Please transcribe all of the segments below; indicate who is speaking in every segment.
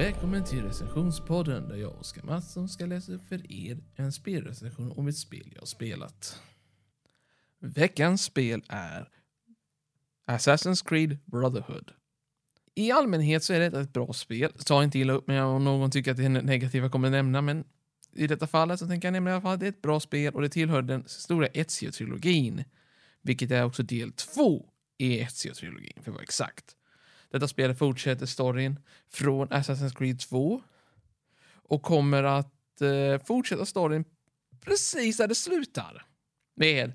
Speaker 1: Välkommen till recensionspodden där jag, Oskar Mattsson, ska läsa upp för er en spelrecension om ett spel jag spelat. Veckans spel är Assassin's Creed Brotherhood. I allmänhet så är detta ett bra spel. Ta inte illa upp mig om någon tycker att det är negativa jag kommer nämna, men i detta fallet så tänker jag nämna i alla fall att det är ett bra spel och det tillhör den stora Ezio-trilogin. Vilket är också del två i Ezio-trilogin, för att vara exakt. Detta spel fortsätter storyn från Assassin's Creed 2 och kommer att eh, fortsätta storyn precis där det slutar. Med,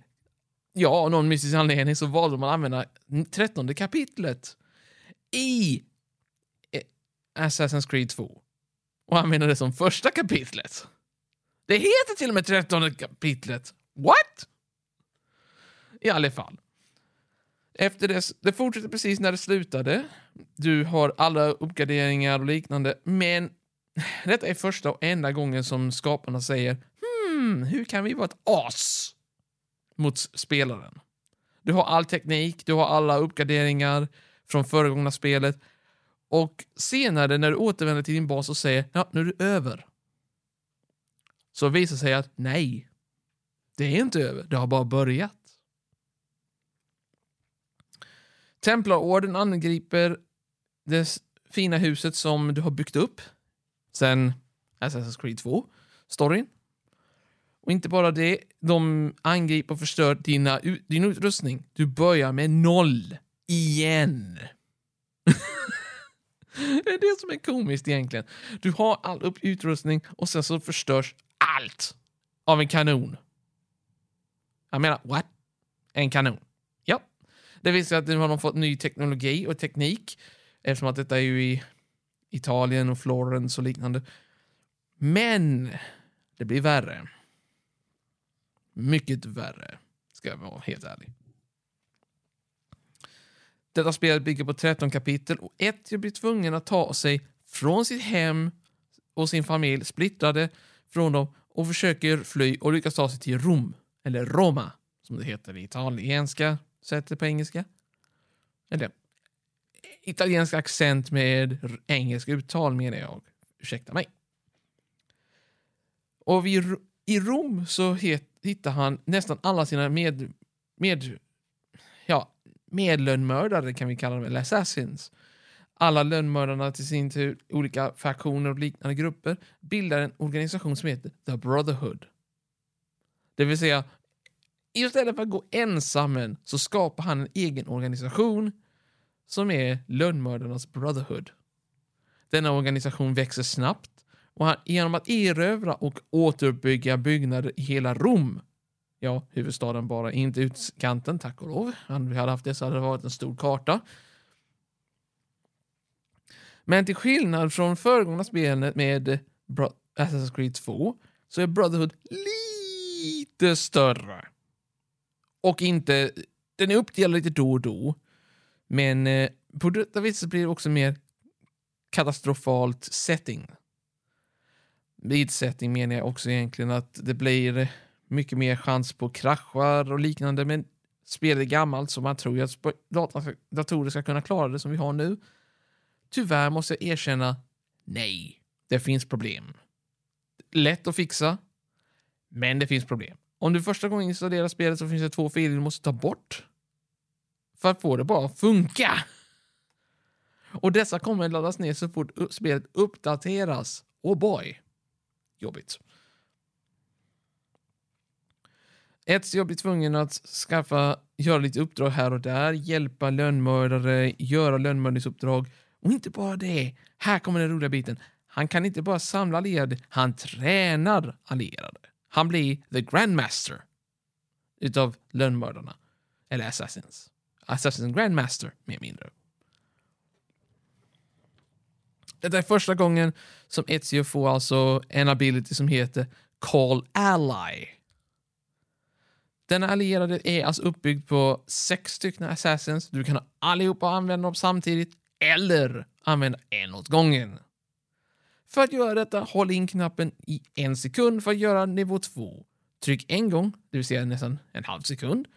Speaker 1: ja, av någon mystisk anledning så valde man att använda trettonde kapitlet i eh, Assassin's Creed 2 och använda det som första kapitlet. Det heter till och med trettonde kapitlet. What? I alla fall. Efter det, det fortsätter precis när det slutade. Du har alla uppgraderingar och liknande, men detta är första och enda gången som skaparna säger hmm, hur kan vi vara ett as mot spelaren? Du har all teknik, du har alla uppgraderingar från föregångna spelet och senare när du återvänder till din bas och säger ja, nu är du över. Så visar sig att nej, det är inte över, det har bara börjat. Templarorden angriper det fina huset som du har byggt upp sen Assassin's Creed 2, storyn. Och inte bara det, de angriper och förstör dina, din utrustning. Du börjar med noll. Igen. det är det som är komiskt egentligen. Du har all upp utrustning och sen så förstörs allt av en kanon. Jag menar, what? En kanon. Det visar sig att nu har de fått ny teknologi och teknik eftersom att detta är ju i Italien och Florens och liknande. Men det blir värre. Mycket värre, ska jag vara helt ärlig. Detta spel bygger på 13 kapitel och ett blir tvungen att ta sig från sitt hem och sin familj, splittrade från dem och försöker fly och lyckas ta sig till Rom, eller Roma som det heter i italienska sättet på engelska. Eller italiensk accent med engelsk uttal menar jag. Ursäkta mig. Och vid, i Rom så het, hittar han nästan alla sina med, med, ja, medlönnmördare kan vi kalla dem, eller assassins. Alla lönnmördarna till sin tur, olika faktioner och liknande grupper, bildar en organisation som heter The Brotherhood. Det vill säga, Istället för att gå ensam så skapar han en egen organisation som är lönnmördarnas Brotherhood. Denna organisation växer snabbt och han, genom att erövra och återuppbygga byggnader i hela Rom, ja, huvudstaden bara, inte utkanten, tack och lov. Om vi hade haft det så hade det varit en stor karta. Men till skillnad från föregående spelet med Assassin's Creed 2 så är Brotherhood lite större. Och inte... Den är uppdelad lite då och då. Men eh, på detta viset blir det också mer katastrofalt setting. Vid setting menar jag också egentligen att det blir mycket mer chans på kraschar och liknande. Men spelet är gammalt så man tror ju att datorer ska kunna klara det som vi har nu. Tyvärr måste jag erkänna, nej, det finns problem. Lätt att fixa, men det finns problem. Om du första gången installerar spelet så finns det två filer du måste ta bort. För att få det bara att funka. Och dessa kommer laddas ner så fort spelet uppdateras. Oh boy. Jobbigt. Ett, Ezio blir tvungen att skaffa, göra lite uppdrag här och där, hjälpa lönnmördare, göra lönnmördningsuppdrag. Och inte bara det. Här kommer den roliga biten. Han kan inte bara samla allierade, han tränar allierade. Han blir the grandmaster utav lönnmördarna. Eller assassins. Assassins grandmaster, mer eller mindre. Detta är första gången som Ezio får alltså en ability som heter Call Ally. Denna allierade är alltså uppbyggd på sex stycken assassins. Du kan allihopa använda dem samtidigt eller använda en åt gången. För att göra detta, håll in knappen i en sekund för att göra nivå 2. Tryck en gång, det vill säga nästan en halv sekund,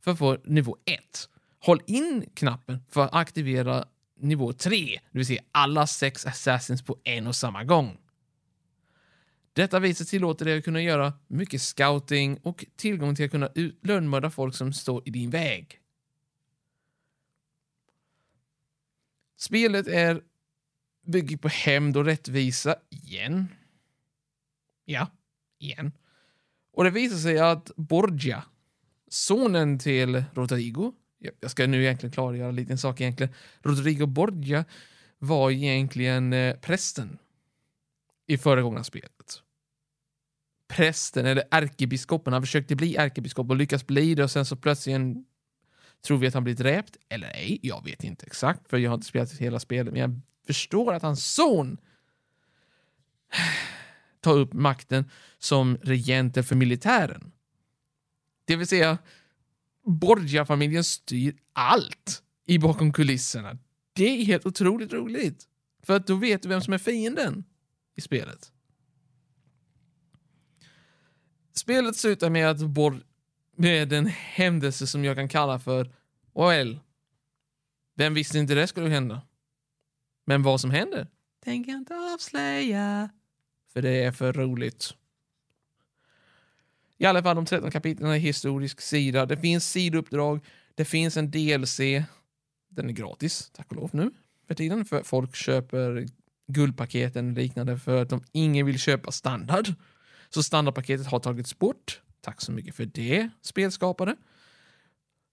Speaker 1: för att få nivå 1. Håll in knappen för att aktivera nivå 3, det vill säga alla sex assassins på en och samma gång. Detta viset tillåter dig att kunna göra mycket scouting och tillgång till att kunna lönnmörda folk som står i din väg. Spelet är bygger på hämnd och rättvisa igen. Ja, igen. Och det visar sig att Borgia, sonen till Rodrigo, jag ska nu egentligen klargöra en liten sak egentligen. Rodrigo Borgia var egentligen eh, prästen i föregångna spelet. Prästen, eller ärkebiskopen, han försökte bli ärkebiskop och lyckas bli det och sen så plötsligt tror vi att han blir dräpt, eller ej, jag vet inte exakt för jag har inte spelat hela spelet, men jag förstår att hans son tar upp makten som regenter för militären. Det vill säga, Borgia-familjen styr allt i bakom kulisserna. Det är helt otroligt roligt. För att då vet du vem som är fienden i spelet. Spelet slutar med att Bor med en händelse som jag kan kalla för well, vem visste inte det skulle hända? Men vad som händer tänker jag inte avslöja. För det är för roligt. I alla fall de 13 kapitlen är historisk sida. Det finns sidouppdrag. Det finns en DLC. Den är gratis, tack och lov nu för tiden. För folk köper guldpaketen och liknande för att de, ingen vill köpa standard. Så standardpaketet har tagits bort. Tack så mycket för det, spelskapare.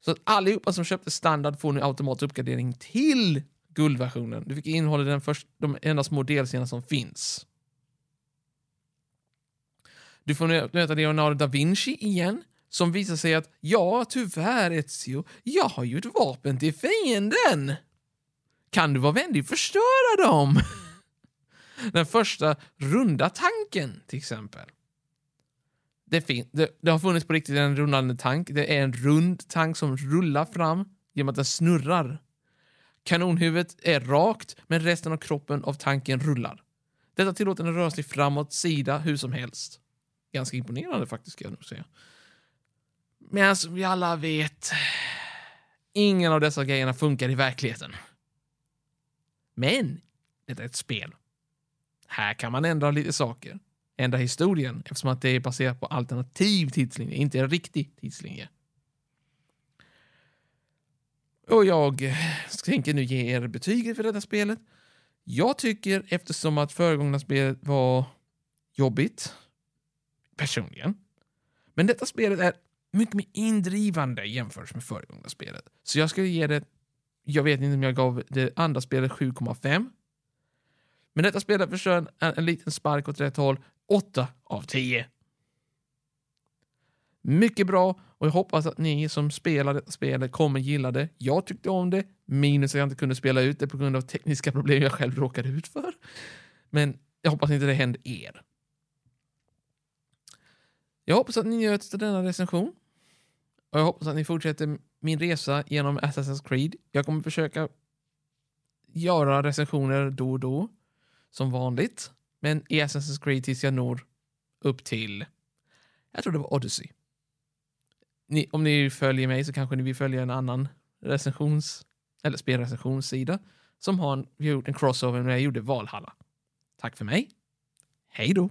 Speaker 1: Så att allihopa som köpte standard får nu automatisk uppgradering till guldversionen. Du fick innehålla den först, de enda små delscenerna som finns. Du får möta Leonardo da Vinci igen, som visar sig att ja, tyvärr Ezio, jag har ju ett vapen till fienden. Kan du vara vänlig och förstöra dem? Den första runda tanken, till exempel. Det, det, det, har funnits på riktigt en rullande tank. Det är en rund tank som rullar fram genom att den snurrar. Kanonhuvudet är rakt, men resten av kroppen av tanken rullar. Detta tillåter den röra sig framåt, sida, hur som helst. Ganska imponerande faktiskt, ska jag nog säga. Men som vi alla vet, ingen av dessa grejerna funkar i verkligheten. Men, detta är ett spel. Här kan man ändra lite saker. Ändra historien eftersom att det är baserat på alternativ tidslinje, inte en riktig tidslinje. Och jag tänker nu ge er betyget för detta spelet. Jag tycker, eftersom att föregångna spelet var jobbigt, personligen, men detta spelet är mycket mer indrivande jämfört med föregångna spelet. Så jag skulle ge det, jag vet inte om jag gav det andra spelet 7,5. Men detta spelet förstör en, en liten spark åt rätt håll, 8 av 10. Mycket bra och jag hoppas att ni som spelar detta spelet kommer gilla det. Jag tyckte om det, minus att jag inte kunde spela ut det på grund av tekniska problem jag själv råkade ut för. Men jag hoppas inte det händer er. Jag hoppas att ni njöt av denna recension. Och jag hoppas att ni fortsätter min resa genom Assassin's Creed. Jag kommer försöka göra recensioner då och då, som vanligt. Men i Assassin's Creed tills jag når upp till, jag tror det var Odyssey ni, om ni följer mig så kanske ni vill följa en annan recensions eller spelrecensionssida som har en, vi har gjort en crossover när jag gjorde Valhalla. Tack för mig. Hej då!